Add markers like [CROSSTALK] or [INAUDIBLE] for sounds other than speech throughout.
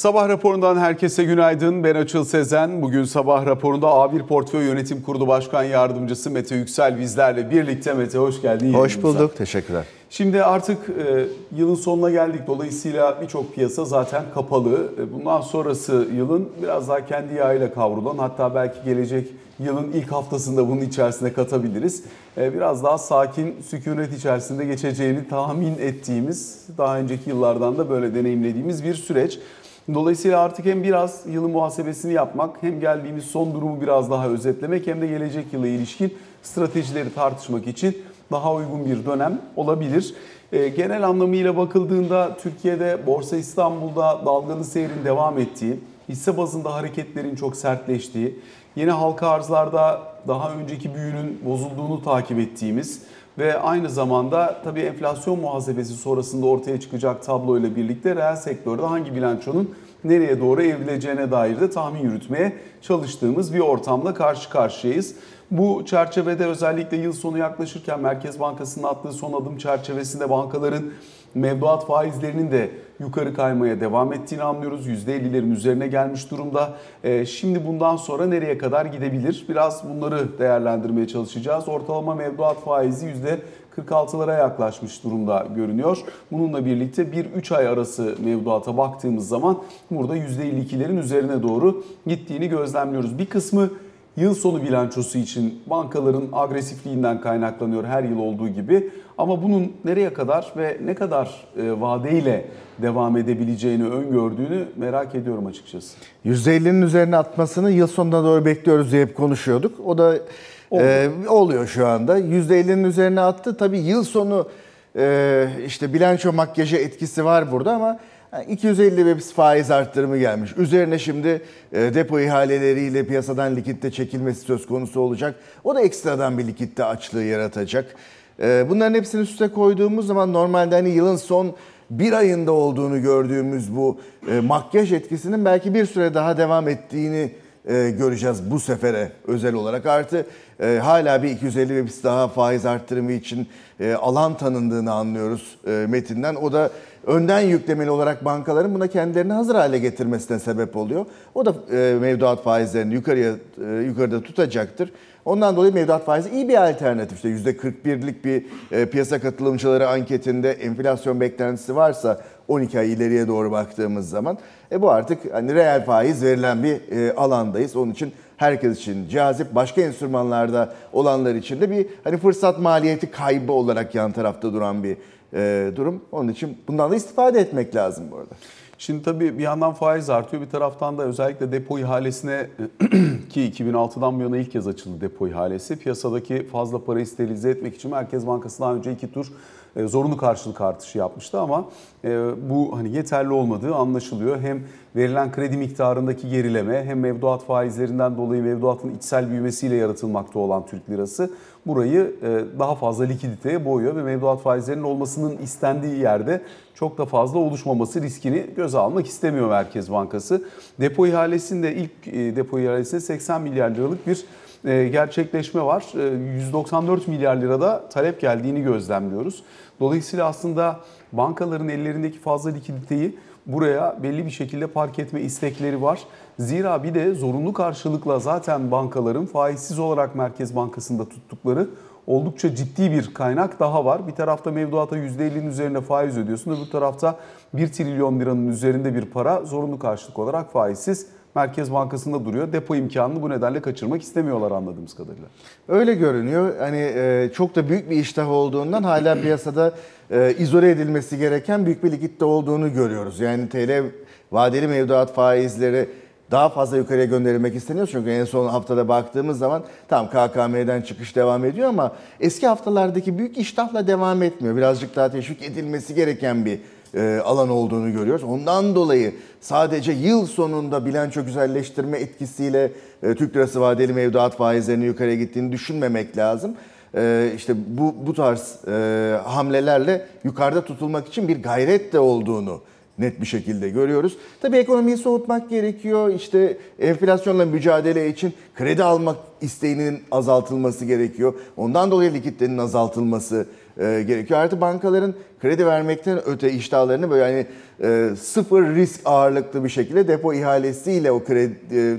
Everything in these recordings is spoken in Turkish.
Sabah raporundan herkese günaydın. Ben Açıl Sezen. Bugün sabah raporunda A1 Portföy Yönetim Kurulu Başkan Yardımcısı Mete Yüksel bizlerle birlikte. Mete hoş geldin. Hoş bulduk. Teşekkürler. Şimdi artık e, yılın sonuna geldik. Dolayısıyla birçok piyasa zaten kapalı. E, bundan sonrası yılın biraz daha kendi yağıyla kavrulan hatta belki gelecek yılın ilk haftasında bunun içerisine katabiliriz. E, biraz daha sakin, sükunet içerisinde geçeceğini tahmin ettiğimiz, daha önceki yıllardan da böyle deneyimlediğimiz bir süreç. Dolayısıyla artık hem biraz yılın muhasebesini yapmak, hem geldiğimiz son durumu biraz daha özetlemek, hem de gelecek yıla ilişkin stratejileri tartışmak için daha uygun bir dönem olabilir. E, genel anlamıyla bakıldığında Türkiye'de Borsa İstanbul'da dalgalı seyrin devam ettiği, hisse bazında hareketlerin çok sertleştiği, yeni halka arzlarda daha önceki büyünün bozulduğunu takip ettiğimiz ve aynı zamanda tabii enflasyon muhasebesi sonrasında ortaya çıkacak tablo ile birlikte reel sektörde hangi bilançonun nereye doğru evrileceğine dair de tahmin yürütmeye çalıştığımız bir ortamda karşı karşıyayız. Bu çerçevede özellikle yıl sonu yaklaşırken Merkez Bankası'nın attığı son adım çerçevesinde bankaların mevduat faizlerinin de yukarı kaymaya devam ettiğini anlıyoruz. %50'lerin üzerine gelmiş durumda. Ee, şimdi bundan sonra nereye kadar gidebilir? Biraz bunları değerlendirmeye çalışacağız. Ortalama mevduat faizi %46'lara yaklaşmış durumda görünüyor. Bununla birlikte bir 3 ay arası mevduata baktığımız zaman burada %52'lerin üzerine doğru gittiğini gözlemliyoruz. Bir kısmı yıl sonu bilançosu için bankaların agresifliğinden kaynaklanıyor her yıl olduğu gibi. Ama bunun nereye kadar ve ne kadar e, vadeyle devam edebileceğini öngördüğünü merak ediyorum açıkçası. %50'nin üzerine atmasını yıl sonuna doğru bekliyoruz diye hep konuşuyorduk. O da e, oluyor şu anda. %50'nin üzerine attı. Tabii yıl sonu e, işte bilanço makyajı etkisi var burada ama 250 bps faiz arttırımı gelmiş. Üzerine şimdi e, depo ihaleleriyle piyasadan likitte çekilmesi söz konusu olacak. O da ekstradan bir likitte açlığı yaratacak. E, bunların hepsini üste koyduğumuz zaman normalde hani yılın son bir ayında olduğunu gördüğümüz bu e, makyaj etkisinin belki bir süre daha devam ettiğini e, göreceğiz bu sefere özel olarak. Artı e, hala bir 250 bps daha faiz arttırımı için e, alan tanındığını anlıyoruz e, metinden. O da önden yüklemeli olarak bankaların buna kendilerini hazır hale getirmesine sebep oluyor. O da e, mevduat faizlerini yukarıya e, yukarıda tutacaktır. Ondan dolayı mevduat faizi iyi bir alternatif. İşte %41'lik bir e, piyasa katılımcıları anketinde enflasyon beklentisi varsa 12 ay ileriye doğru baktığımız zaman e bu artık hani reel faiz verilen bir e, alandayız. Onun için herkes için cazip, başka enstrümanlarda olanlar için de bir hani fırsat maliyeti kaybı olarak yan tarafta duran bir e, durum. Onun için bundan da istifade etmek lazım bu arada. Şimdi tabii bir yandan faiz artıyor. Bir taraftan da özellikle depo ihalesine [CLEARS THROAT] ki 2006'dan bu yana ilk kez açıldı depo ihalesi. Piyasadaki fazla parayı sterilize etmek için Merkez Bankası daha önce iki tur zorunlu karşılık artışı yapmıştı ama e, bu hani yeterli olmadığı anlaşılıyor. Hem verilen kredi miktarındaki gerileme hem mevduat faizlerinden dolayı mevduatın içsel büyümesiyle yaratılmakta olan Türk lirası burayı e, daha fazla likiditeye boğuyor ve mevduat faizlerinin olmasının istendiği yerde çok da fazla oluşmaması riskini göze almak istemiyor Merkez Bankası. Depo ihalesinde ilk depo ihalesinde 80 milyar liralık bir gerçekleşme var. 194 milyar lirada talep geldiğini gözlemliyoruz. Dolayısıyla aslında bankaların ellerindeki fazla likiditeyi buraya belli bir şekilde park etme istekleri var. Zira bir de zorunlu karşılıkla zaten bankaların faizsiz olarak Merkez Bankası'nda tuttukları oldukça ciddi bir kaynak daha var. Bir tarafta mevduata %50'nin üzerine faiz ödüyorsun. Öbür tarafta 1 trilyon liranın üzerinde bir para zorunlu karşılık olarak faizsiz Merkez Bankası'nda duruyor. Depo imkanını bu nedenle kaçırmak istemiyorlar anladığımız kadarıyla. Öyle görünüyor. Hani çok da büyük bir iştah olduğundan hala [CLEARS THROAT] piyasada izole edilmesi gereken büyük bir likitte olduğunu görüyoruz. Yani TL vadeli mevduat faizleri daha fazla yukarıya gönderilmek isteniyor. Çünkü en son haftada baktığımız zaman tam KKM'den çıkış devam ediyor ama eski haftalardaki büyük iştahla devam etmiyor. Birazcık daha teşvik edilmesi gereken bir e, alan olduğunu görüyoruz. Ondan dolayı sadece yıl sonunda bilanço güzelleştirme etkisiyle e, Türk lirası vadeli mevduat faizlerinin yukarıya gittiğini düşünmemek lazım. E, işte bu, bu tarz hamlelerle yukarıda tutulmak için bir gayret de olduğunu net bir şekilde görüyoruz. Tabii ekonomiyi soğutmak gerekiyor. İşte enflasyonla mücadele için kredi almak isteğinin azaltılması gerekiyor. Ondan dolayı likitlerin azaltılması e, gerekiyor. Artı bankaların kredi vermekten öte iştahlarını böyle hani e, sıfır risk ağırlıklı bir şekilde depo ihalesiyle o kredi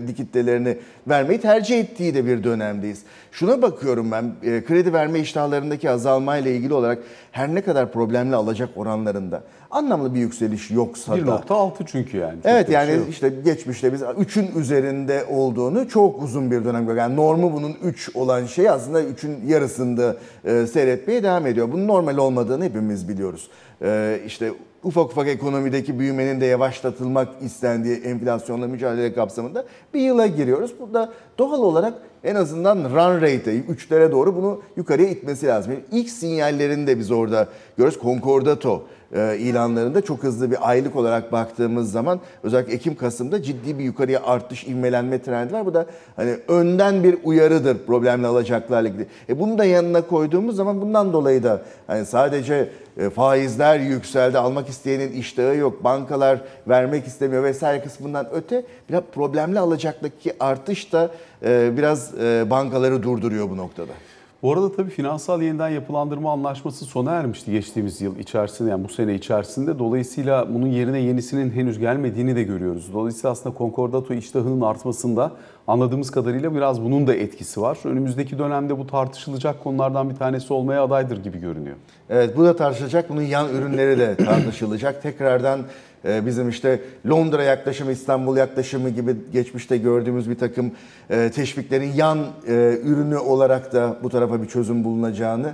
e, kitlelerini vermeyi tercih ettiği de bir dönemdeyiz. Şuna bakıyorum ben e, kredi verme iştahlarındaki azalmayla ilgili olarak her ne kadar problemli alacak oranlarında anlamlı bir yükseliş yoksa da 1.6 çünkü yani. Çok Evet yani şey yok. işte geçmişte biz 3'ün üzerinde olduğunu çok uzun bir dönem. Yani normu bunun 3 olan şey aslında 3'ün yarısında e, seyretmeye devam ediyor. Bunun normal olmadığını hepimiz biliyoruz. E, işte ufak ufak ekonomideki büyümenin de yavaşlatılmak istendiği enflasyonla mücadele kapsamında bir yıla giriyoruz. Burada doğal olarak en azından run rate'e 3'lere doğru bunu yukarıya itmesi lazım. Yani ilk sinyallerini de biz orada görüyoruz. Concordato ilanlarında çok hızlı bir aylık olarak baktığımız zaman özellikle Ekim-Kasım'da ciddi bir yukarıya artış, ivmelenme trendi var. Bu da hani önden bir uyarıdır problemli alacaklarla ilgili. E bunu da yanına koyduğumuz zaman bundan dolayı da hani sadece e, faizler yükseldi, almak isteyenin iştahı yok, bankalar vermek istemiyor vesaire kısmından öte biraz problemli alacaktaki artış da e, biraz e, bankaları durduruyor bu noktada. Bu arada tabii finansal yeniden yapılandırma anlaşması sona ermişti geçtiğimiz yıl içerisinde yani bu sene içerisinde. Dolayısıyla bunun yerine yenisinin henüz gelmediğini de görüyoruz. Dolayısıyla aslında konkordato iştahının artmasında anladığımız kadarıyla biraz bunun da etkisi var. Önümüzdeki dönemde bu tartışılacak konulardan bir tanesi olmaya adaydır gibi görünüyor. Evet bu da tartışılacak. Bunun yan ürünleri de [COUGHS] tartışılacak. Tekrardan e, bizim işte Londra yaklaşımı, İstanbul yaklaşımı gibi geçmişte gördüğümüz bir takım e, teşviklerin yan e, ürünü olarak da bu tarafa bir çözüm bulunacağını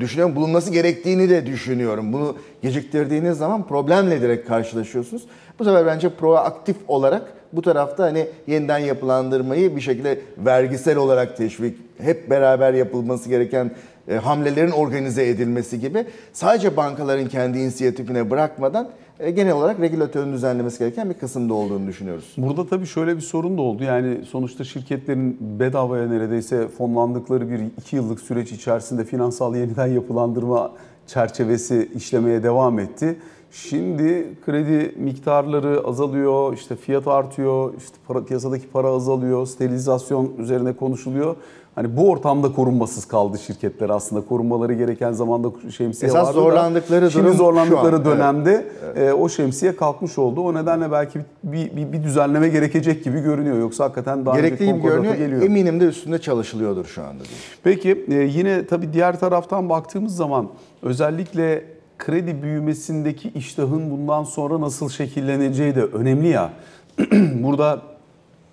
düşünüyorum. Bulunması gerektiğini de düşünüyorum. Bunu geciktirdiğiniz zaman problemle direkt karşılaşıyorsunuz. Bu sefer bence proaktif olarak bu tarafta hani yeniden yapılandırmayı bir şekilde vergisel olarak teşvik, hep beraber yapılması gereken e, hamlelerin organize edilmesi gibi sadece bankaların kendi inisiyatifine bırakmadan e, genel olarak regülatörün düzenlemesi gereken bir kısımda olduğunu düşünüyoruz. Burada tabii şöyle bir sorun da oldu. Yani sonuçta şirketlerin bedavaya neredeyse fonlandıkları bir iki yıllık süreç içerisinde finansal yeniden yapılandırma çerçevesi işlemeye devam etti. Şimdi kredi miktarları azalıyor, işte fiyat artıyor, işte para, piyasadaki para azalıyor, sterilizasyon üzerine konuşuluyor. Hani bu ortamda korunmasız kaldı şirketler aslında. Korunmaları gereken zamanda şemsiye Esas vardı da zorlandıkları Şimdi durum şu zorlandıkları an, dönemde e, o şemsiye kalkmış oldu. O nedenle belki bir, bir, bir düzenleme gerekecek gibi görünüyor. Yoksa hakikaten daha Gerektiği gibi görünüyor. geliyor. Eminim de üstünde çalışılıyordur şu anda. diye. Peki e, yine tabii diğer taraftan baktığımız zaman özellikle kredi büyümesindeki iştahın bundan sonra nasıl şekilleneceği de önemli ya. [CLEARS THROAT] Burada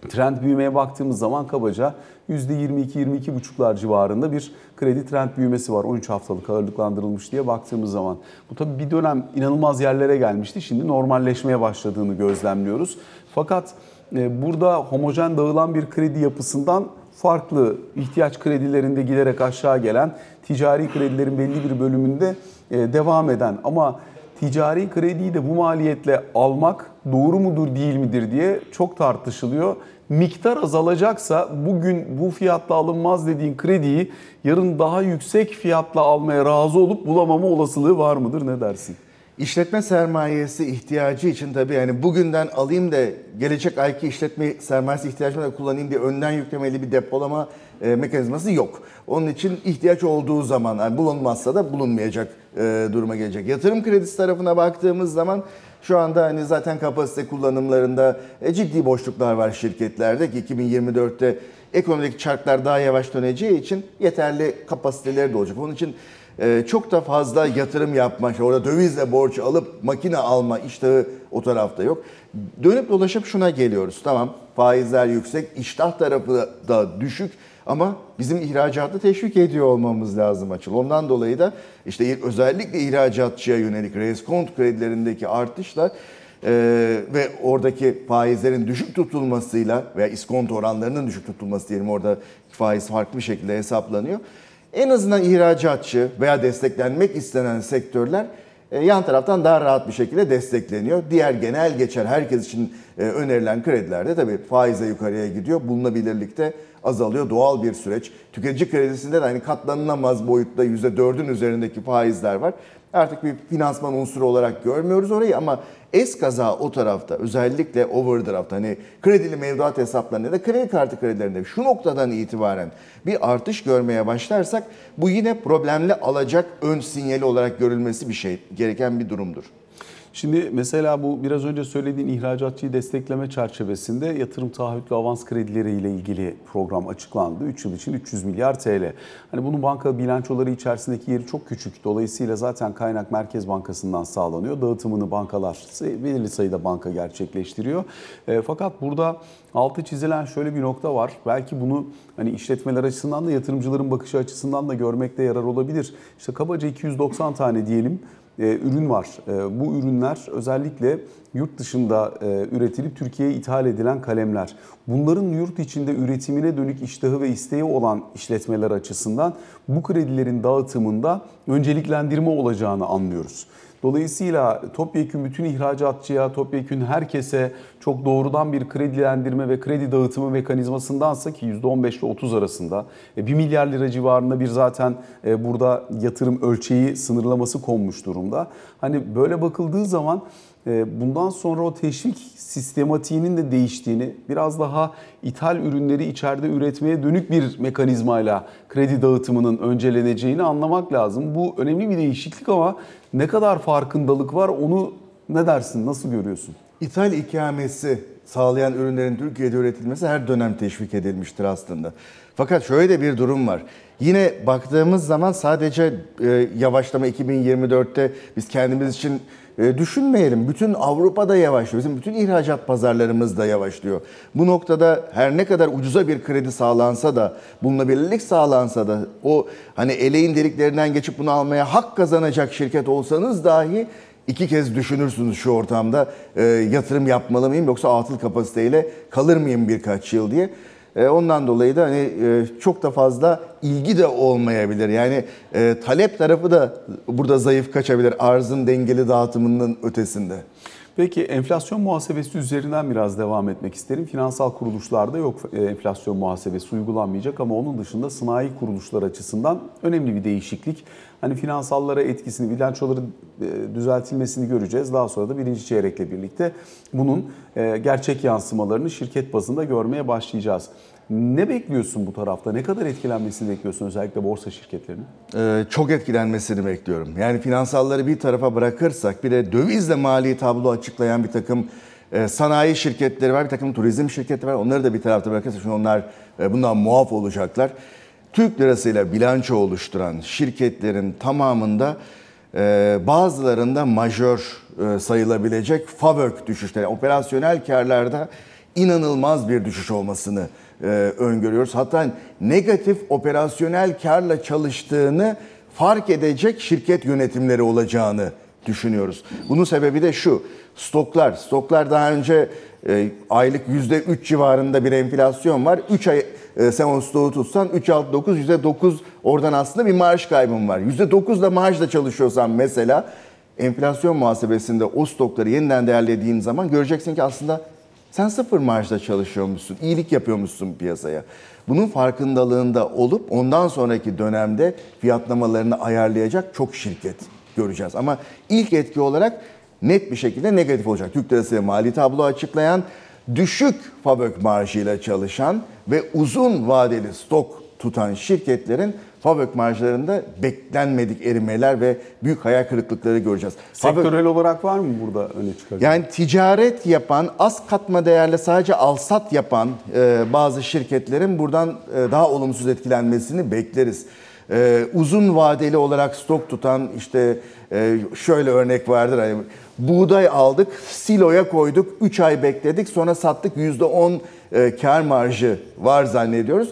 trend büyümeye baktığımız zaman kabaca %22-22,5'lar civarında bir kredi trend büyümesi var. 13 haftalık ağırlıklandırılmış diye baktığımız zaman. Bu tabii bir dönem inanılmaz yerlere gelmişti. Şimdi normalleşmeye başladığını gözlemliyoruz. Fakat e, burada homojen dağılan bir kredi yapısından farklı ihtiyaç kredilerinde giderek aşağı gelen ticari kredilerin belli bir bölümünde e, devam eden ama ticari krediyi de bu maliyetle almak doğru mudur değil midir diye çok tartışılıyor. Miktar azalacaksa bugün bu fiyatla alınmaz dediğin krediyi yarın daha yüksek fiyatla almaya razı olup bulamama olasılığı var mıdır ne dersin? İşletme sermayesi ihtiyacı için tabii yani bugünden alayım da gelecek ayki işletme sermayesi ihtiyacımı da kullanayım diye önden yüklemeli bir depolama e, mekanizması yok. Onun için ihtiyaç olduğu zaman yani bulunmazsa da bulunmayacak e, duruma gelecek. Yatırım kredisi tarafına baktığımız zaman şu anda hani zaten kapasite kullanımlarında e, ciddi boşluklar var şirketlerde ki 2024'te ekonomik çarklar daha yavaş döneceği için yeterli kapasiteleri de olacak. Onun için çok da fazla yatırım yapma, işte orada dövizle borç alıp makine alma iştahı o tarafta yok. Dönüp dolaşıp şuna geliyoruz. Tamam faizler yüksek, iştah tarafı da düşük ama bizim ihracatı teşvik ediyor olmamız lazım açıl. Ondan dolayı da işte özellikle ihracatçıya yönelik reskont kredilerindeki artışlar ee, ve oradaki faizlerin düşük tutulmasıyla veya iskonto oranlarının düşük tutulması diyelim orada faiz farklı bir şekilde hesaplanıyor en azından ihracatçı veya desteklenmek istenen sektörler e, yan taraftan daha rahat bir şekilde destekleniyor. Diğer genel geçer herkes için e, önerilen kredilerde tabii faize yukarıya gidiyor. Bulunabilirlikte azalıyor. Doğal bir süreç. Tüketici kredisinde de hani katlanılamaz boyutta %4'ün üzerindeki faizler var. Artık bir finansman unsuru olarak görmüyoruz orayı ama eskaza o tarafta özellikle overdraft hani kredili mevduat hesaplarında da kredi kartı kredilerinde şu noktadan itibaren bir artış görmeye başlarsak bu yine problemli alacak ön sinyali olarak görülmesi bir şey gereken bir durumdur. Şimdi mesela bu biraz önce söylediğin ihracatçıyı destekleme çerçevesinde yatırım taahhütlü avans kredileri ile ilgili program açıklandı. 3 yıl için 300 milyar TL. Hani bunun banka bilançoları içerisindeki yeri çok küçük. Dolayısıyla zaten kaynak Merkez Bankası'ndan sağlanıyor. Dağıtımını bankalar belirli sayıda banka gerçekleştiriyor. E, fakat burada altı çizilen şöyle bir nokta var. Belki bunu hani işletmeler açısından da yatırımcıların bakışı açısından da görmekte yarar olabilir. İşte kabaca 290 tane diyelim ürün var. E, bu ürünler özellikle yurt dışında e, üretilip Türkiye'ye ithal edilen kalemler. Bunların yurt içinde üretimine dönük iştahı ve isteği olan işletmeler açısından bu kredilerin dağıtımında önceliklendirme olacağını anlıyoruz. Dolayısıyla topyekün bütün ihracatçıya, topyekün herkese çok doğrudan bir kredilendirme ve kredi dağıtımı mekanizmasındansa ki %15 ile 30 arasında 1 milyar lira civarında bir zaten e, burada yatırım ölçeği sınırlaması konmuş durumda. Hani böyle bakıldığı zaman e, bundan sonra o teşvik sistematiğinin de değiştiğini, biraz daha ithal ürünleri içeride üretmeye dönük bir mekanizmayla kredi dağıtımının önceleneceğini anlamak lazım. Bu önemli bir değişiklik ama ne kadar farkındalık var onu ne dersin, nasıl görüyorsun? İthal ikamesi sağlayan ürünlerin Türkiye'de üretilmesi her dönem teşvik edilmiştir aslında. Fakat şöyle de bir durum var. Yine baktığımız zaman sadece e, yavaşlama 2024'te biz kendimiz için e, düşünmeyelim. Bütün Avrupa'da yavaşlıyor. Bizim bütün ihracat pazarlarımız da yavaşlıyor. Bu noktada her ne kadar ucuza bir kredi sağlansa da, bulunabilirlik sağlansa da o hani eleğin deliklerinden geçip bunu almaya hak kazanacak şirket olsanız dahi iki kez düşünürsünüz şu ortamda e, yatırım yapmalı mıyım yoksa atıl kapasiteyle kalır mıyım birkaç yıl diye. E, ondan dolayı da hani e, çok da fazla ilgi de olmayabilir. Yani e, talep tarafı da burada zayıf kaçabilir arzın dengeli dağıtımının ötesinde. Peki enflasyon muhasebesi üzerinden biraz devam etmek isterim. Finansal kuruluşlarda yok e, enflasyon muhasebesi uygulanmayacak ama onun dışında sanayi kuruluşlar açısından önemli bir değişiklik. Hani finansallara etkisini, bilançoların e, düzeltilmesini göreceğiz. Daha sonra da birinci çeyrekle birlikte bunun e, gerçek yansımalarını şirket bazında görmeye başlayacağız. Ne bekliyorsun bu tarafta? Ne kadar etkilenmesini bekliyorsun özellikle borsa şirketlerinin? Ee, çok etkilenmesini bekliyorum. Yani finansalları bir tarafa bırakırsak bir de dövizle mali tablo açıklayan bir takım e, sanayi şirketleri var, bir takım turizm şirketleri var. Onları da bir tarafta bırakırsak çünkü onlar e, bundan muaf olacaklar. Türk lirasıyla bilanço oluşturan şirketlerin tamamında e, bazılarında majör e, sayılabilecek FAVÖK düşüşleri, operasyonel karlarda inanılmaz bir düşüş olmasını e, öngörüyoruz. Hatta negatif operasyonel karla çalıştığını fark edecek şirket yönetimleri olacağını düşünüyoruz. Bunun sebebi de şu. Stoklar, stoklar daha önce e, aylık %3 civarında bir enflasyon var. 3 ay e, sen o stoğu tutsan 3 6 9 %9 oradan aslında bir maaş kaybın var. %9 da maaşla çalışıyorsan mesela enflasyon muhasebesinde o stokları yeniden değerlediğin zaman göreceksin ki aslında sen sıfır marjda çalışıyormuşsun, iyilik yapıyormuşsun piyasaya. Bunun farkındalığında olup ondan sonraki dönemde fiyatlamalarını ayarlayacak çok şirket göreceğiz. Ama ilk etki olarak net bir şekilde negatif olacak. Türk Lirası mali tablo açıklayan, düşük fabrik marjıyla çalışan ve uzun vadeli stok tutan şirketlerin fabrik marjlarında beklenmedik erimeler ve büyük hayal kırıklıkları göreceğiz. Sektörel olarak var mı burada öne çıkacak? Yani ticaret yapan, az katma değerle sadece alsat yapan e, bazı şirketlerin buradan e, daha olumsuz etkilenmesini bekleriz. E, uzun vadeli olarak stok tutan işte e, şöyle örnek vardır hani buğday aldık, siloya koyduk, 3 ay bekledik sonra sattık %10 e, kar marjı var zannediyoruz.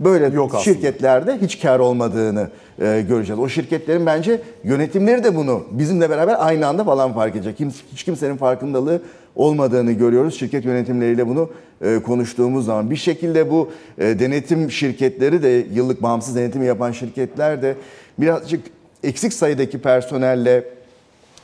Böyle Yok aslında. şirketlerde hiç kar olmadığını e, göreceğiz. O şirketlerin bence yönetimleri de bunu bizimle beraber aynı anda falan fark edecek. Kim, hiç kimsenin farkındalığı olmadığını görüyoruz. Şirket yönetimleriyle bunu e, konuştuğumuz zaman. Bir şekilde bu e, denetim şirketleri de yıllık bağımsız denetimi yapan şirketler de birazcık eksik sayıdaki personelle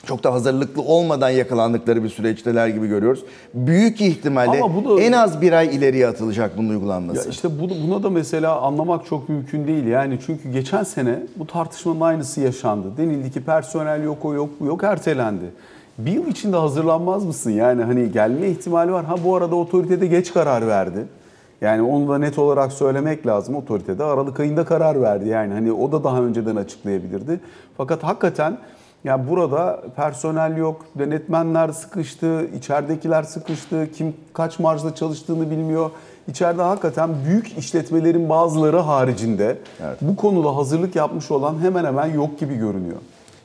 çok da hazırlıklı olmadan yakalandıkları bir süreçteler gibi görüyoruz. Büyük ihtimalle Ama bu da- en az bir ay ileriye atılacak bunun uygulanması. Ya işte bu- buna da mesela anlamak çok mümkün değil. Yani çünkü geçen sene bu tartışmanın aynısı yaşandı. Denildi ki personel yok, o yok, bu yok, ertelendi. Bir yıl içinde hazırlanmaz mısın? Yani hani gelme ihtimali var. Ha bu arada otoritede geç karar verdi. Yani onu da net olarak söylemek lazım. Otoritede Aralık ayında karar verdi. Yani hani o da daha önceden açıklayabilirdi. Fakat hakikaten ya burada personel yok, denetmenler sıkıştı, içeridekiler sıkıştı, kim kaç marjda çalıştığını bilmiyor. İçeride hakikaten büyük işletmelerin bazıları haricinde bu konuda hazırlık yapmış olan hemen hemen yok gibi görünüyor.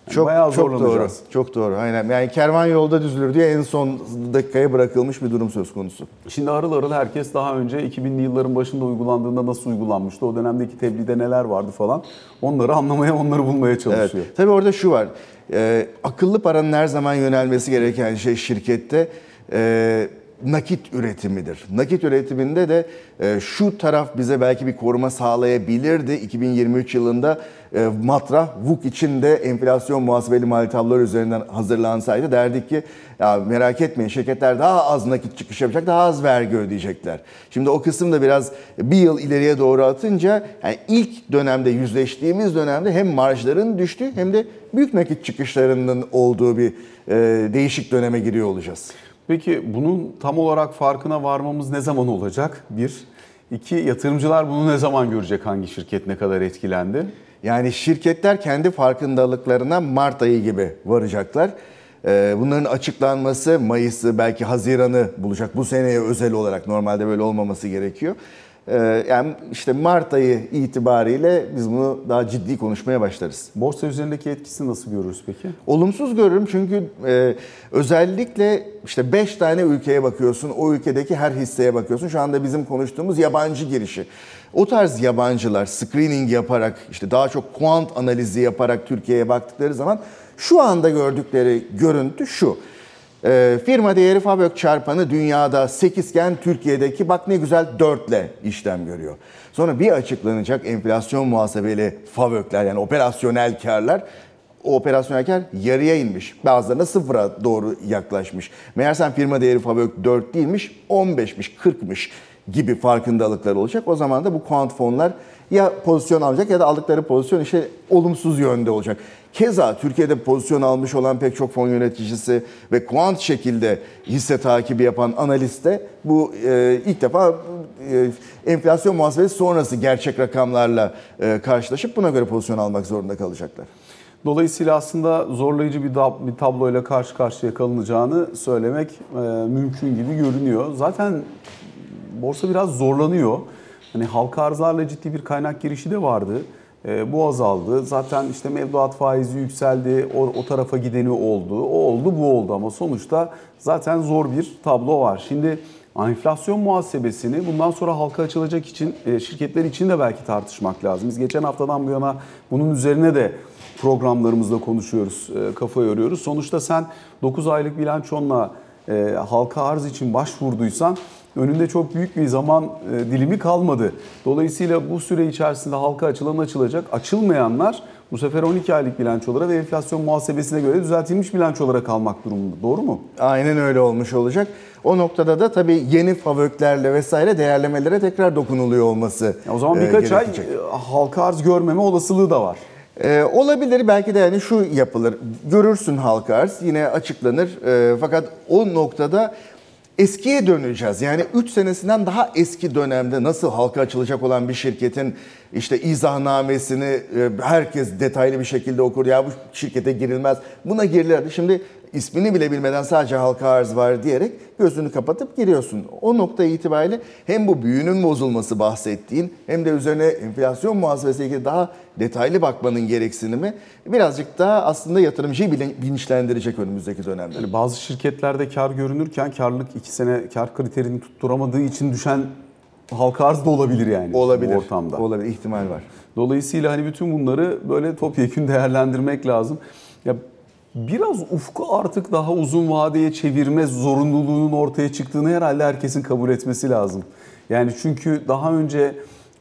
Çok bayağı çok doğru. Çok doğru. Aynen. Yani kervan yolda düzülür diye en son dakikaya bırakılmış bir durum söz konusu. Şimdi harıl harıl herkes daha önce 2000'li yılların başında uygulandığında nasıl uygulanmıştı, o dönemdeki tebliğde neler vardı falan onları anlamaya, onları bulmaya Evet. çalışıyor. Tabii orada şu var. Ee, akıllı paranın her zaman yönelmesi gereken şey şirkette e, nakit üretimidir. Nakit üretiminde de e, şu taraf bize belki bir koruma sağlayabilirdi. 2023 yılında e, Matra, VUK için de enflasyon muhasebeli mali tablolar üzerinden hazırlansaydı derdik ki ya merak etmeyin şirketler daha az nakit çıkış yapacak, daha az vergi ödeyecekler. Şimdi o kısım da biraz bir yıl ileriye doğru atınca yani ilk dönemde yüzleştiğimiz dönemde hem marjların düştüğü hem de büyük nakit çıkışlarının olduğu bir e, değişik döneme giriyor olacağız. Peki bunun tam olarak farkına varmamız ne zaman olacak? Bir. İki, yatırımcılar bunu ne zaman görecek? Hangi şirket ne kadar etkilendi? Yani şirketler kendi farkındalıklarına Mart ayı gibi varacaklar. Ee, Bunların açıklanması Mayıs'ı belki Haziran'ı bulacak. Bu seneye özel olarak normalde böyle olmaması gerekiyor. Ee, Yani işte Mart ayı itibariyle biz bunu daha ciddi konuşmaya başlarız. Borsa üzerindeki etkisini nasıl görürüz peki? Olumsuz görürüm çünkü e, özellikle işte 5 tane ülkeye bakıyorsun, o ülkedeki her hisseye bakıyorsun. Şu anda bizim konuştuğumuz yabancı girişi. O tarz yabancılar screening yaparak, işte daha çok kuant analizi yaparak Türkiye'ye baktıkları zaman şu anda gördükleri görüntü şu. E, firma değeri FAVÖK çarpanı dünyada 8 iken Türkiye'deki bak ne güzel 4 ile işlem görüyor. Sonra bir açıklanacak enflasyon muhasebeli FAVÖK'ler yani operasyonel karlar o operasyonel kar yarıya inmiş. Bazılarına sıfıra doğru yaklaşmış. Meğersem firma değeri FAVÖK 4 değilmiş, 15'miş, 40'mış gibi farkındalıklar olacak. O zaman da bu kuant fonlar ya pozisyon alacak ya da aldıkları pozisyon işte olumsuz yönde olacak. Keza Türkiye'de pozisyon almış olan pek çok fon yöneticisi ve kuant şekilde hisse takibi yapan analist de bu e, ilk defa e, enflasyon muhasebesi sonrası gerçek rakamlarla e, karşılaşıp buna göre pozisyon almak zorunda kalacaklar. Dolayısıyla aslında zorlayıcı bir, da- bir tabloyla karşı karşıya kalınacağını söylemek e, mümkün gibi görünüyor. Zaten borsa biraz zorlanıyor. Hani halka arzlarla ciddi bir kaynak girişi de vardı. E, bu azaldı. Zaten işte mevduat faizi yükseldi. O, o tarafa gideni oldu. O oldu bu oldu ama sonuçta zaten zor bir tablo var. Şimdi enflasyon muhasebesini bundan sonra halka açılacak için e, şirketler için de belki tartışmak lazım. Biz geçen haftadan bu yana bunun üzerine de programlarımızda konuşuyoruz, e, kafa yoruyoruz. Sonuçta sen 9 aylık bilançonla e, halka arz için başvurduysan önünde çok büyük bir zaman e, dilimi kalmadı. Dolayısıyla bu süre içerisinde halka açılan açılacak. Açılmayanlar bu sefer 12 aylık bilançolara ve enflasyon muhasebesine göre düzeltilmiş bilançolara kalmak durumunda. Doğru mu? Aynen öyle olmuş olacak. O noktada da tabii yeni favöklerle vesaire değerlemelere tekrar dokunuluyor olması Ya o zaman e, birkaç ay e, halka arz görmeme olasılığı da var. Ee, olabilir belki de yani şu yapılır. Görürsün halka arz yine açıklanır. Ee, fakat o noktada eskiye döneceğiz. Yani 3 senesinden daha eski dönemde nasıl halka açılacak olan bir şirketin işte izahnamesini e, herkes detaylı bir şekilde okur. Ya bu şirkete girilmez. Buna girilirdi. Şimdi ismini bile bilmeden sadece halka arz var diyerek gözünü kapatıp giriyorsun. O nokta itibariyle hem bu büyünün bozulması bahsettiğin hem de üzerine enflasyon muhasebesiyle ilgili daha detaylı bakmanın gereksinimi birazcık daha aslında yatırımcıyı bilinçlendirecek önümüzdeki dönemde. Yani bazı şirketlerde kar görünürken karlılık 2 sene kar kriterini tutturamadığı için düşen halka arz da olabilir yani Olabilir. bu ortamda. Olabilir, ihtimal var. Dolayısıyla hani bütün bunları böyle topyekun değerlendirmek lazım. Ya biraz ufku artık daha uzun vadeye çevirme zorunluluğunun ortaya çıktığını herhalde herkesin kabul etmesi lazım. Yani çünkü daha önce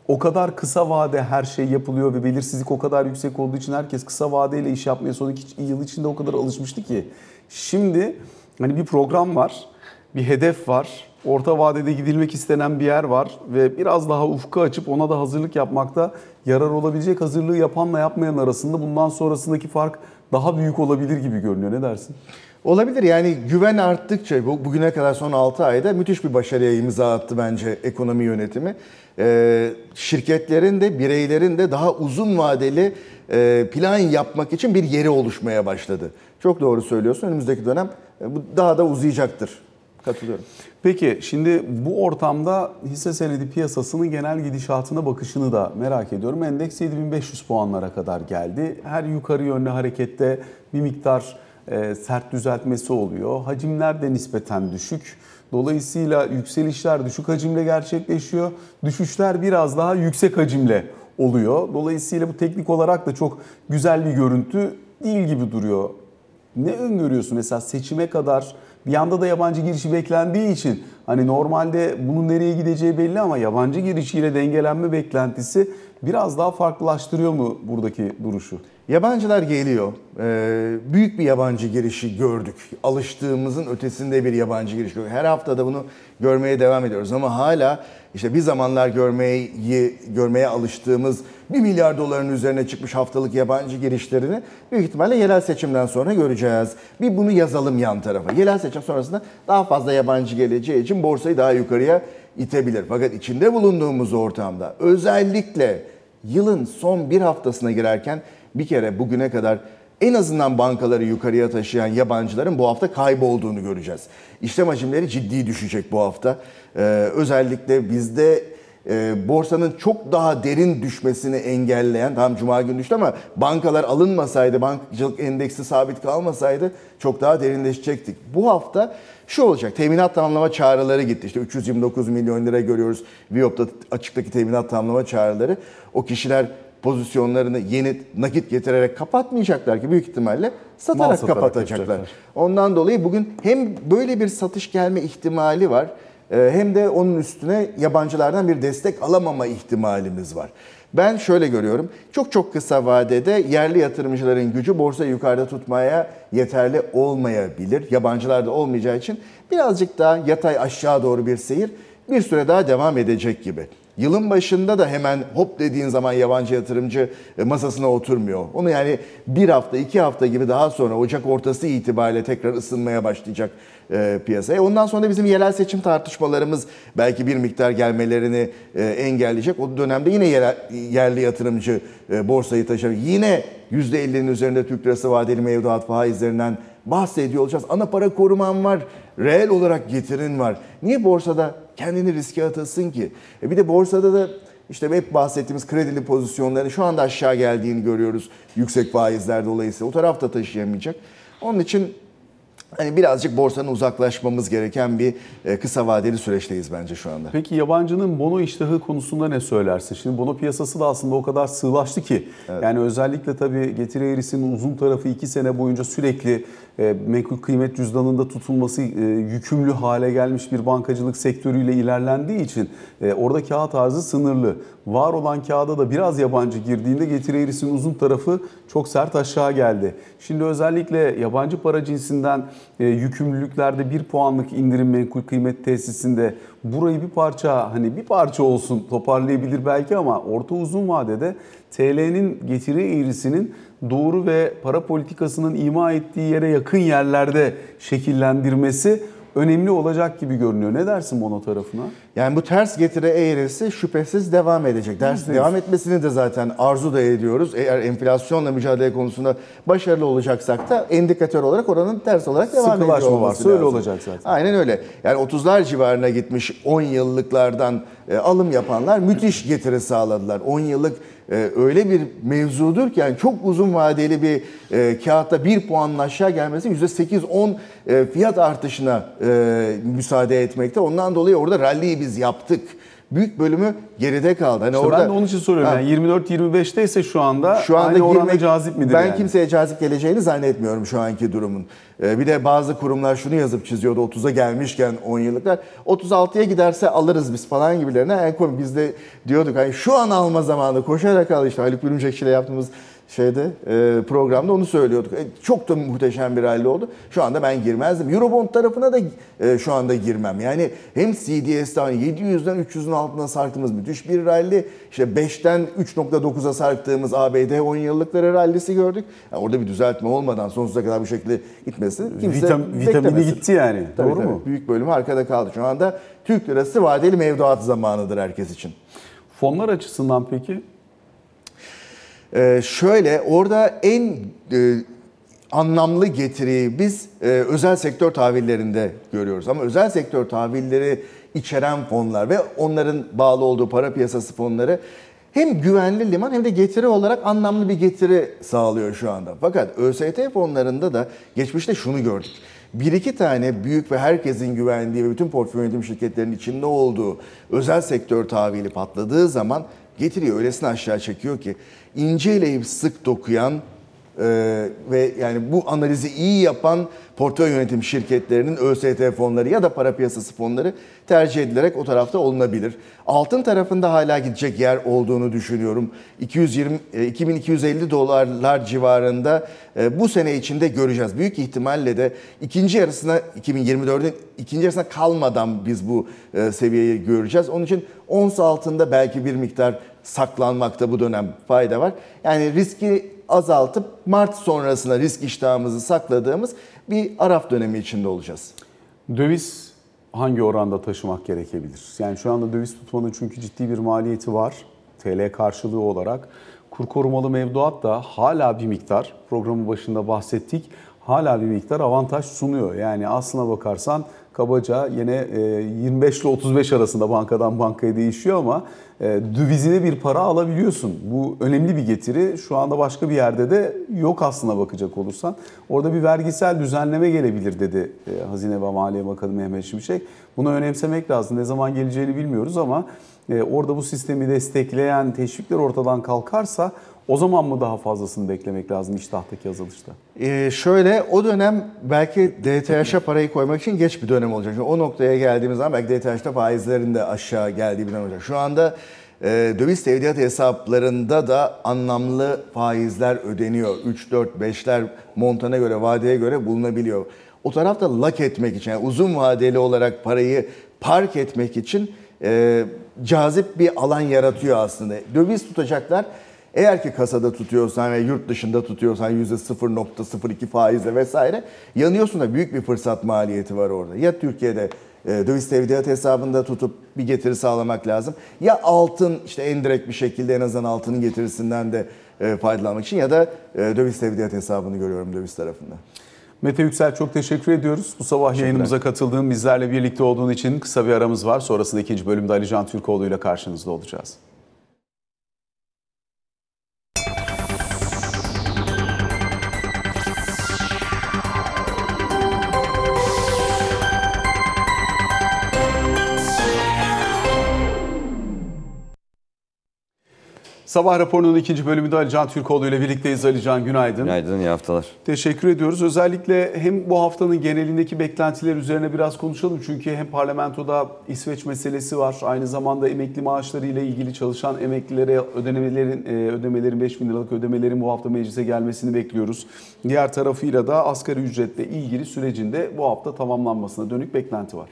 o kadar kısa vade her şey yapılıyor ve belirsizlik o kadar yüksek olduğu için herkes kısa vadeyle iş yapmaya son iki yıl içinde o kadar alışmıştı ki. Şimdi hani bir program var, bir hedef var, orta vadede gidilmek istenen bir yer var ve biraz daha ufku açıp ona da hazırlık yapmakta yarar olabilecek hazırlığı yapanla yapmayan arasında bundan sonrasındaki fark daha büyük olabilir gibi görünüyor. Ne dersin? Olabilir yani güven arttıkça bu- bugüne kadar son 6 ayda müthiş bir başarıya imza attı bence ekonomi yönetimi. Ee, şirketlerin de bireylerin de daha uzun vadeli e, plan yapmak için bir yeri oluşmaya başladı. Çok doğru söylüyorsun. Önümüzdeki dönem e, bu daha da uzayacaktır. Katılıyorum. Peki şimdi bu ortamda hisse senedi piyasasının genel gidişatına bakışını da merak ediyorum. Endeks 7500 puanlara kadar geldi. Her yukarı yönlü harekette bir miktar e, sert düzeltmesi oluyor. Hacimler de nispeten düşük. Dolayısıyla yükselişler düşük hacimle gerçekleşiyor. Düşüşler biraz daha yüksek hacimle oluyor. Dolayısıyla bu teknik olarak da çok güzel bir görüntü değil gibi duruyor. Ne öngörüyorsun mesela seçime kadar bir yanda da yabancı girişi beklendiği için hani normalde bunun nereye gideceği belli ama yabancı girişiyle dengelenme beklentisi biraz daha farklılaştırıyor mu buradaki duruşu? Yabancılar geliyor. Ee, büyük bir yabancı girişi gördük. Alıştığımızın ötesinde bir yabancı giriş gördük. Her hafta da bunu görmeye devam ediyoruz. Ama hala işte bir zamanlar görmeyi görmeye alıştığımız 1 milyar doların üzerine çıkmış haftalık yabancı girişlerini büyük ihtimalle yerel seçimden sonra göreceğiz. Bir bunu yazalım yan tarafa. Yerel seçim sonrasında daha fazla yabancı geleceği için borsayı daha yukarıya itebilir. Fakat içinde bulunduğumuz ortamda özellikle yılın son bir haftasına girerken bir kere bugüne kadar en azından bankaları yukarıya taşıyan yabancıların bu hafta kaybolduğunu göreceğiz. İşlem hacimleri ciddi düşecek bu hafta. Ee, özellikle bizde e, borsanın çok daha derin düşmesini engelleyen, tam cuma günü düştü ama bankalar alınmasaydı, bankacılık endeksi sabit kalmasaydı çok daha derinleşecektik. Bu hafta şu olacak, teminat tamamlama çağrıları gitti. İşte 329 milyon lira görüyoruz Viyop'ta açıktaki teminat tamamlama çağrıları. O kişiler pozisyonlarını yeni nakit getirerek kapatmayacaklar ki büyük ihtimalle satarak, satarak kapatacaklar. yapacaklar. Ondan dolayı bugün hem böyle bir satış gelme ihtimali var hem de onun üstüne yabancılardan bir destek alamama ihtimalimiz var. Ben şöyle görüyorum. Çok çok kısa vadede yerli yatırımcıların gücü borsayı yukarıda tutmaya yeterli olmayabilir. Yabancılar da olmayacağı için birazcık daha yatay aşağı doğru bir seyir bir süre daha devam edecek gibi. Yılın başında da hemen hop dediğin zaman yabancı yatırımcı e, masasına oturmuyor. Onu yani bir hafta, iki hafta gibi daha sonra Ocak ortası itibariyle tekrar ısınmaya başlayacak e, piyasaya. Ondan sonra da bizim yerel seçim tartışmalarımız belki bir miktar gelmelerini e, engelleyecek. O dönemde yine yerel, yerli yatırımcı e, borsayı taşır. Yine %50'nin üzerinde Türk lirası vadeli mevduat faizlerinden bahsediyor olacağız. Ana para koruman var, reel olarak getirin var. Niye borsada kendini riske atasın ki? E bir de borsada da işte hep bahsettiğimiz kredili pozisyonların şu anda aşağı geldiğini görüyoruz. Yüksek faizler dolayısıyla o tarafta taşıyamayacak. Onun için hani birazcık borsanın uzaklaşmamız gereken bir e, kısa vadeli süreçteyiz bence şu anda. Peki yabancının bono iştahı konusunda ne söylersin? Şimdi bono piyasası da aslında o kadar sığlaştı ki. Yani özellikle tabii getiri eğrisinin uzun tarafı 2 sene boyunca sürekli e, menkul kıymet cüzdanında tutulması e, yükümlü hale gelmiş bir bankacılık sektörüyle ilerlendiği için orada kağıt arzı sınırlı. Var olan kağıda da biraz yabancı girdiğinde getiri eğrisinin uzun tarafı çok sert aşağı geldi. Şimdi özellikle yabancı para cinsinden e, yükümlülüklerde bir puanlık indirim menkul kıymet tesisinde burayı bir parça hani bir parça olsun toparlayabilir belki ama orta uzun vadede TL'nin getiri eğrisinin doğru ve para politikasının ima ettiği yere yakın yerlerde şekillendirmesi önemli olacak gibi görünüyor. Ne dersin bono tarafına? Yani bu ters getire eğrisi şüphesiz devam edecek. Ders devam etmesini de zaten arzu da ediyoruz. Eğer enflasyonla mücadele konusunda başarılı olacaksak da endikatör olarak oranın ters olarak devam ediyor olması varsa öyle lazım. olacak zaten. Aynen öyle. Yani 30'lar civarına gitmiş 10 yıllıklardan e, alım yapanlar müthiş getiri sağladılar. 10 yıllık öyle bir mevzudur ki yani çok uzun vadeli bir e, kağıtta bir puanın aşağı gelmesi %8-10 e, fiyat artışına e, müsaade etmekte. Ondan dolayı orada rally'yi biz yaptık. Büyük bölümü geride kaldı. Hani İşte orada ben de onun için soruyorum. Ha, Yani 24-25'te ise şu anda, şu anda aynı oranda cazip midir ben yani? kimseye cazip geleceğini zannetmiyorum şu anki durumun. Ee, bir de bazı kurumlar şunu yazıp çiziyordu 30'a gelmişken 10 yıllıklar. 36'ya giderse alırız biz falan gibilerine. En komik biz de diyorduk hani şu an alma zamanı koşarak al işte Haluk Bürümcekçi ile yaptığımız şeyde e, programda onu söylüyorduk. E, çok da muhteşem bir rally oldu. Şu anda ben girmezdim. Eurobond tarafına da e, şu anda girmem. Yani hem CDS'den 700'den 300'ün altına sarktığımız müthiş bir rally. İşte 5'ten 3.9'a sarktığımız ABD 10 yıllıkları rallisi gördük. Yani orada bir düzeltme olmadan sonsuza kadar bu şekilde gitmesi kimse Vitam- vitamini gitti yani. Tabii, Doğru tabii. mu? Büyük bölümü arkada kaldı. Şu anda Türk lirası vadeli mevduat zamanıdır herkes için. Fonlar açısından peki? Ee, şöyle orada en e, anlamlı getiriyi biz e, özel sektör tahvillerinde görüyoruz. Ama özel sektör tahvilleri içeren fonlar ve onların bağlı olduğu para piyasası fonları hem güvenli liman hem de getiri olarak anlamlı bir getiri sağlıyor şu anda. Fakat ÖST fonlarında da geçmişte şunu gördük. Bir iki tane büyük ve herkesin güvendiği ve bütün portföy yönetim şirketlerinin içinde olduğu özel sektör tahvili patladığı zaman getiriyi öylesine aşağı çekiyor ki inceleyip sık dokuyan ee, ve yani bu analizi iyi yapan portföy yönetim şirketlerinin ÖST fonları ya da para piyasası fonları tercih edilerek o tarafta olunabilir. Altın tarafında hala gidecek yer olduğunu düşünüyorum. 220 e, 2250 dolarlar civarında e, bu sene içinde göreceğiz. Büyük ihtimalle de ikinci yarısına 2024'ün ikinci yarısına kalmadan biz bu e, seviyeyi göreceğiz. Onun için ons altında belki bir miktar saklanmakta bu dönem fayda var. Yani riski azaltıp Mart sonrasına risk iştahımızı sakladığımız bir araf dönemi içinde olacağız. Döviz hangi oranda taşımak gerekebilir? Yani şu anda döviz tutmanın çünkü ciddi bir maliyeti var. TL karşılığı olarak. Kur korumalı mevduat da hala bir miktar, programın başında bahsettik, hala bir miktar avantaj sunuyor. Yani aslına bakarsan kabaca yine e, 25 ile 35 arasında bankadan bankaya değişiyor ama e, dövizine bir para alabiliyorsun. Bu önemli bir getiri. Şu anda başka bir yerde de yok aslına bakacak olursan. Orada bir vergisel düzenleme gelebilir dedi e, Hazine ve Maliye Bakanı Mehmet Şimşek. Bunu önemsemek lazım. Ne zaman geleceğini bilmiyoruz ama e, orada bu sistemi destekleyen teşvikler ortadan kalkarsa o zaman mı daha fazlasını beklemek lazım iştahtaki azalışta? Ee, şöyle o dönem belki DTH'a parayı koymak için geç bir dönem olacak. Çünkü o noktaya geldiğimiz zaman belki DTH'ta faizlerin de aşağı geldiği bir dönem olacak. Şu anda e, döviz tevdiat hesaplarında da anlamlı faizler ödeniyor. 3, 4, 5'ler montana göre, vadeye göre bulunabiliyor. O tarafta lak etmek için, yani uzun vadeli olarak parayı park etmek için e, cazip bir alan yaratıyor aslında. Döviz tutacaklar. Eğer ki kasada tutuyorsan ve yurt dışında tutuyorsan %0.02 faizle vesaire yanıyorsun da büyük bir fırsat maliyeti var orada. Ya Türkiye'de e, döviz tevdiat hesabında tutup bir getiri sağlamak lazım. Ya altın işte en direkt bir şekilde en azından altının getirisinden de e, faydalanmak için ya da e, döviz tevdiat hesabını görüyorum döviz tarafında. Mete Yüksel çok teşekkür ediyoruz. Bu sabah yayınımıza katıldığın, bizlerle birlikte olduğun için kısa bir aramız var. Sonrasında ikinci bölümde Ali Can Türkoğlu ile karşınızda olacağız. Sabah raporunun ikinci bölümünde Ali Can Türkoğlu ile birlikteyiz. Ali Can günaydın. Günaydın, iyi haftalar. Teşekkür ediyoruz. Özellikle hem bu haftanın genelindeki beklentiler üzerine biraz konuşalım. Çünkü hem parlamentoda İsveç meselesi var. Aynı zamanda emekli maaşları ile ilgili çalışan emeklilere ödemelerin, e, ödemelerin 5 bin liralık ödemelerin bu hafta meclise gelmesini bekliyoruz. Diğer tarafıyla da asgari ücretle ilgili sürecinde bu hafta tamamlanmasına dönük beklenti var.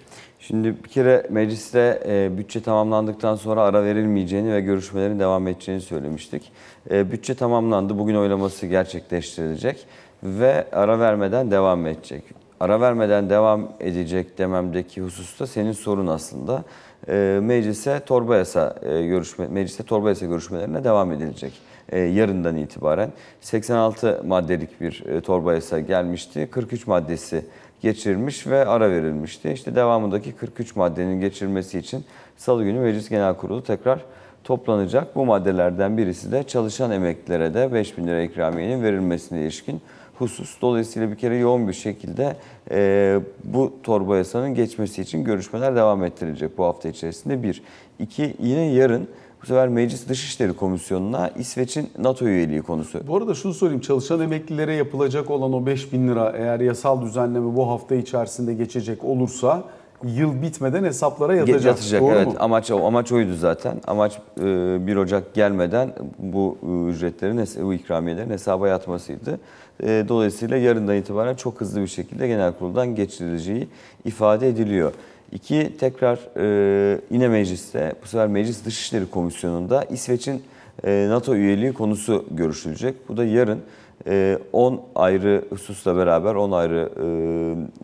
Şimdi bir kere mecliste e, bütçe tamamlandıktan sonra ara verilmeyeceğini ve görüşmelerin devam edeceğini söylemiştik. E, bütçe tamamlandı, bugün oylaması gerçekleştirilecek ve ara vermeden devam edecek. Ara vermeden devam edecek dememdeki hususta senin sorun aslında. E, meclise torba yasa e, görüşme mecliste torba yasa görüşmelerine devam edilecek. E, yarından itibaren 86 maddelik bir e, torba yasa gelmişti. 43 maddesi geçirilmiş ve ara verilmişti. İşte devamındaki 43 maddenin geçirilmesi için Salı günü Meclis Genel Kurulu tekrar toplanacak. Bu maddelerden birisi de çalışan emeklilere de 5 bin lira ikramiyenin verilmesine ilişkin husus. Dolayısıyla bir kere yoğun bir şekilde e, bu torba yasanın geçmesi için görüşmeler devam ettirilecek bu hafta içerisinde. Bir. İki, yine yarın bu sefer Meclis Dışişleri Komisyonu'na İsveç'in NATO üyeliği konusu Bu arada şunu sorayım. Çalışan emeklilere yapılacak olan o 5 bin lira eğer yasal düzenleme bu hafta içerisinde geçecek olursa yıl bitmeden hesaplara yatacak. Yatacak Doğru evet mu? amaç amaç oydu zaten. Amaç e, 1 Ocak gelmeden bu e, ücretlerin bu ikramiyelerin hesaba yatmasıydı. E, Dolayısıyla yarından itibaren çok hızlı bir şekilde genel kuruldan geçirileceği ifade ediliyor. İki tekrar e, yine mecliste bu sefer Meclis Dışişleri Komisyonu'nda İsveç'in e, NATO üyeliği konusu görüşülecek. Bu da yarın e, 10 ayrı hususla beraber 10 ayrı e,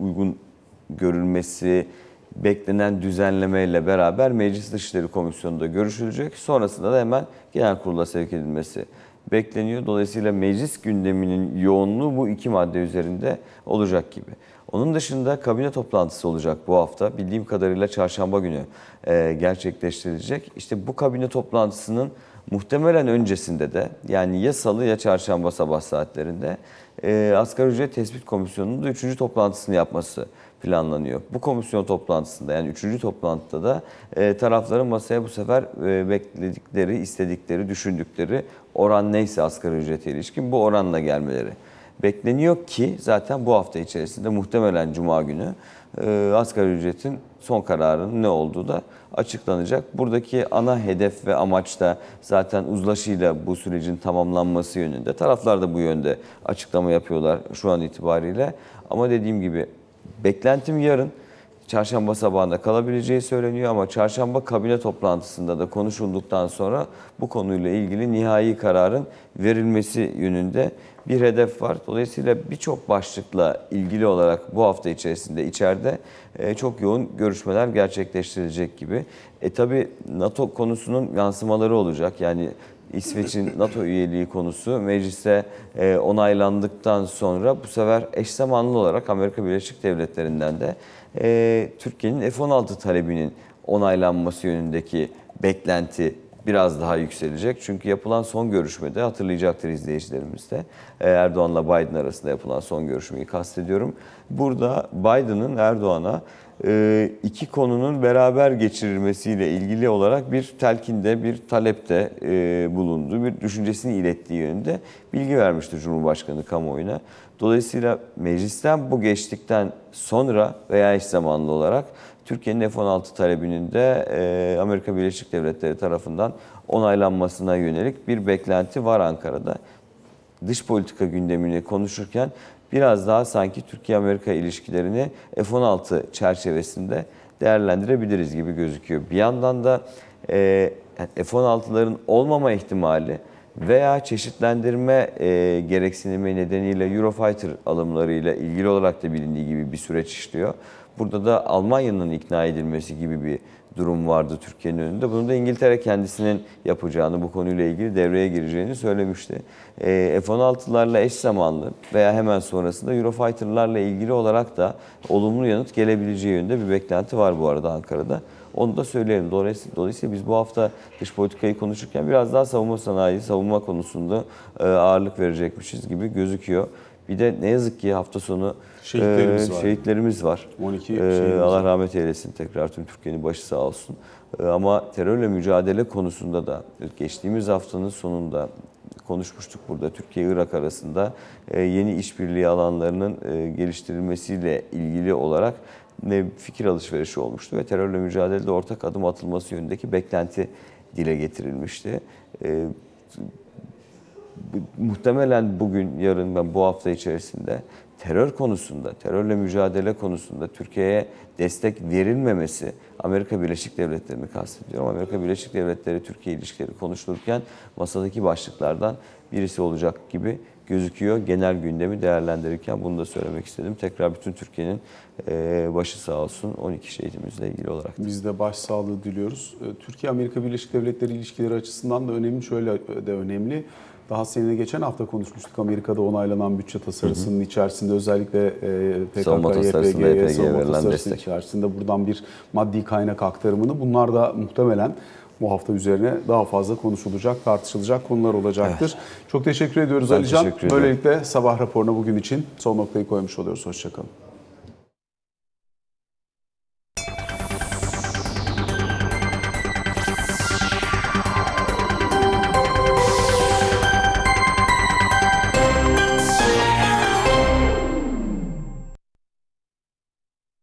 uygun görülmesi beklenen düzenlemeyle beraber Meclis Dışişleri Komisyonu'nda görüşülecek. Sonrasında da hemen genel kurula sevk edilmesi bekleniyor. Dolayısıyla meclis gündeminin yoğunluğu bu iki madde üzerinde olacak gibi. Onun dışında kabine toplantısı olacak bu hafta. Bildiğim kadarıyla çarşamba günü e, gerçekleştirilecek. İşte bu kabine toplantısının muhtemelen öncesinde de yani ya salı ya çarşamba sabah saatlerinde e, Asgari Ücret Tespit Komisyonu'nun da üçüncü toplantısını yapması planlanıyor. Bu komisyon toplantısında yani üçüncü toplantıda da e, tarafların masaya bu sefer e, bekledikleri, istedikleri, düşündükleri oran neyse asgari ücrete ilişkin bu oranla gelmeleri bekleniyor ki zaten bu hafta içerisinde muhtemelen Cuma günü e, asgari ücretin son kararının ne olduğu da açıklanacak. Buradaki ana hedef ve amaç da zaten uzlaşıyla bu sürecin tamamlanması yönünde. Taraflar da bu yönde açıklama yapıyorlar şu an itibariyle. Ama dediğim gibi beklentim yarın çarşamba sabahında kalabileceği söyleniyor ama çarşamba kabine toplantısında da konuşulduktan sonra bu konuyla ilgili nihai kararın verilmesi yönünde bir hedef var. Dolayısıyla birçok başlıkla ilgili olarak bu hafta içerisinde içeride e, çok yoğun görüşmeler gerçekleştirilecek gibi. E tabi NATO konusunun yansımaları olacak. Yani İsveç'in NATO üyeliği konusu mecliste e, onaylandıktan sonra bu sefer eş zamanlı olarak Amerika Birleşik Devletleri'nden de e, Türkiye'nin F-16 talebinin onaylanması yönündeki beklenti biraz daha yükselecek. Çünkü yapılan son görüşmede hatırlayacaktır izleyicilerimiz de e, Erdoğan'la Biden arasında yapılan son görüşmeyi kastediyorum. Burada Biden'ın Erdoğan'a iki konunun beraber geçirilmesiyle ilgili olarak bir telkinde, bir talepte e, bulunduğu, bir düşüncesini ilettiği yönünde bilgi vermişti Cumhurbaşkanı kamuoyuna. Dolayısıyla meclisten bu geçtikten sonra veya eş zamanlı olarak Türkiye'nin F-16 talebinin de e, Amerika Birleşik Devletleri tarafından onaylanmasına yönelik bir beklenti var Ankara'da. Dış politika gündemini konuşurken biraz daha sanki Türkiye-Amerika ilişkilerini F-16 çerçevesinde değerlendirebiliriz gibi gözüküyor. Bir yandan da e, F-16'ların olmama ihtimali veya çeşitlendirme e, gereksinimi nedeniyle Eurofighter alımlarıyla ilgili olarak da bilindiği gibi bir süreç işliyor. Burada da Almanya'nın ikna edilmesi gibi bir durum vardı Türkiye'nin önünde. Bunu da İngiltere kendisinin yapacağını, bu konuyla ilgili devreye gireceğini söylemişti. E, F-16'larla eş zamanlı veya hemen sonrasında Eurofighter'larla ilgili olarak da olumlu yanıt gelebileceği yönünde bir beklenti var bu arada Ankara'da. Onu da söyleyelim. Dolayısıyla, biz bu hafta dış politikayı konuşurken biraz daha savunma sanayi, savunma konusunda e, ağırlık verecekmişiz gibi gözüküyor. Bir de ne yazık ki hafta sonu Şehitlerimiz e, var. şehitlerimiz var. 12 E, şehidimiz Allah rahmet eylesin tekrar tüm Türkiye'nin başı sağ olsun. E, ama terörle mücadele konusunda da geçtiğimiz haftanın sonunda konuşmuştuk burada Türkiye-Irak arasında e, yeni işbirliği alanlarının e, geliştirilmesiyle ilgili olarak ne fikir alışverişi olmuştu ve terörle mücadelede ortak adım atılması yönündeki beklenti dile getirilmişti. E, muhtemelen bugün, yarın ben bu hafta içerisinde terör konusunda, terörle mücadele konusunda Türkiye'ye destek verilmemesi, Amerika Birleşik Devletleri'ni kastediyorum. Amerika Birleşik Devletleri Türkiye ilişkileri konuşulurken masadaki başlıklardan birisi olacak gibi gözüküyor. Genel gündemi değerlendirirken bunu da söylemek istedim. Tekrar bütün Türkiye'nin eee, başı sağ olsun 12 şehidimizle ilgili olarak. Biz de başsağlığı diliyoruz. Ee, Türkiye-Amerika Birleşik Devletleri ilişkileri açısından da önemli, şöyle de önemli. Daha seninle geçen hafta konuşmuştuk Amerika'da onaylanan bütçe tasarısının içerisinde özellikle e, PKK, YPG'ye, savunma verilen tasarısı destek. içerisinde buradan bir maddi kaynak aktarımını bunlar da muhtemelen bu hafta üzerine daha fazla konuşulacak, tartışılacak konular olacaktır. Çok teşekkür ediyoruz Ben Alican. teşekkür. Böylelikle sabah raporuna bugün için son noktayı koymuş oluyoruz. Hoşçakalın.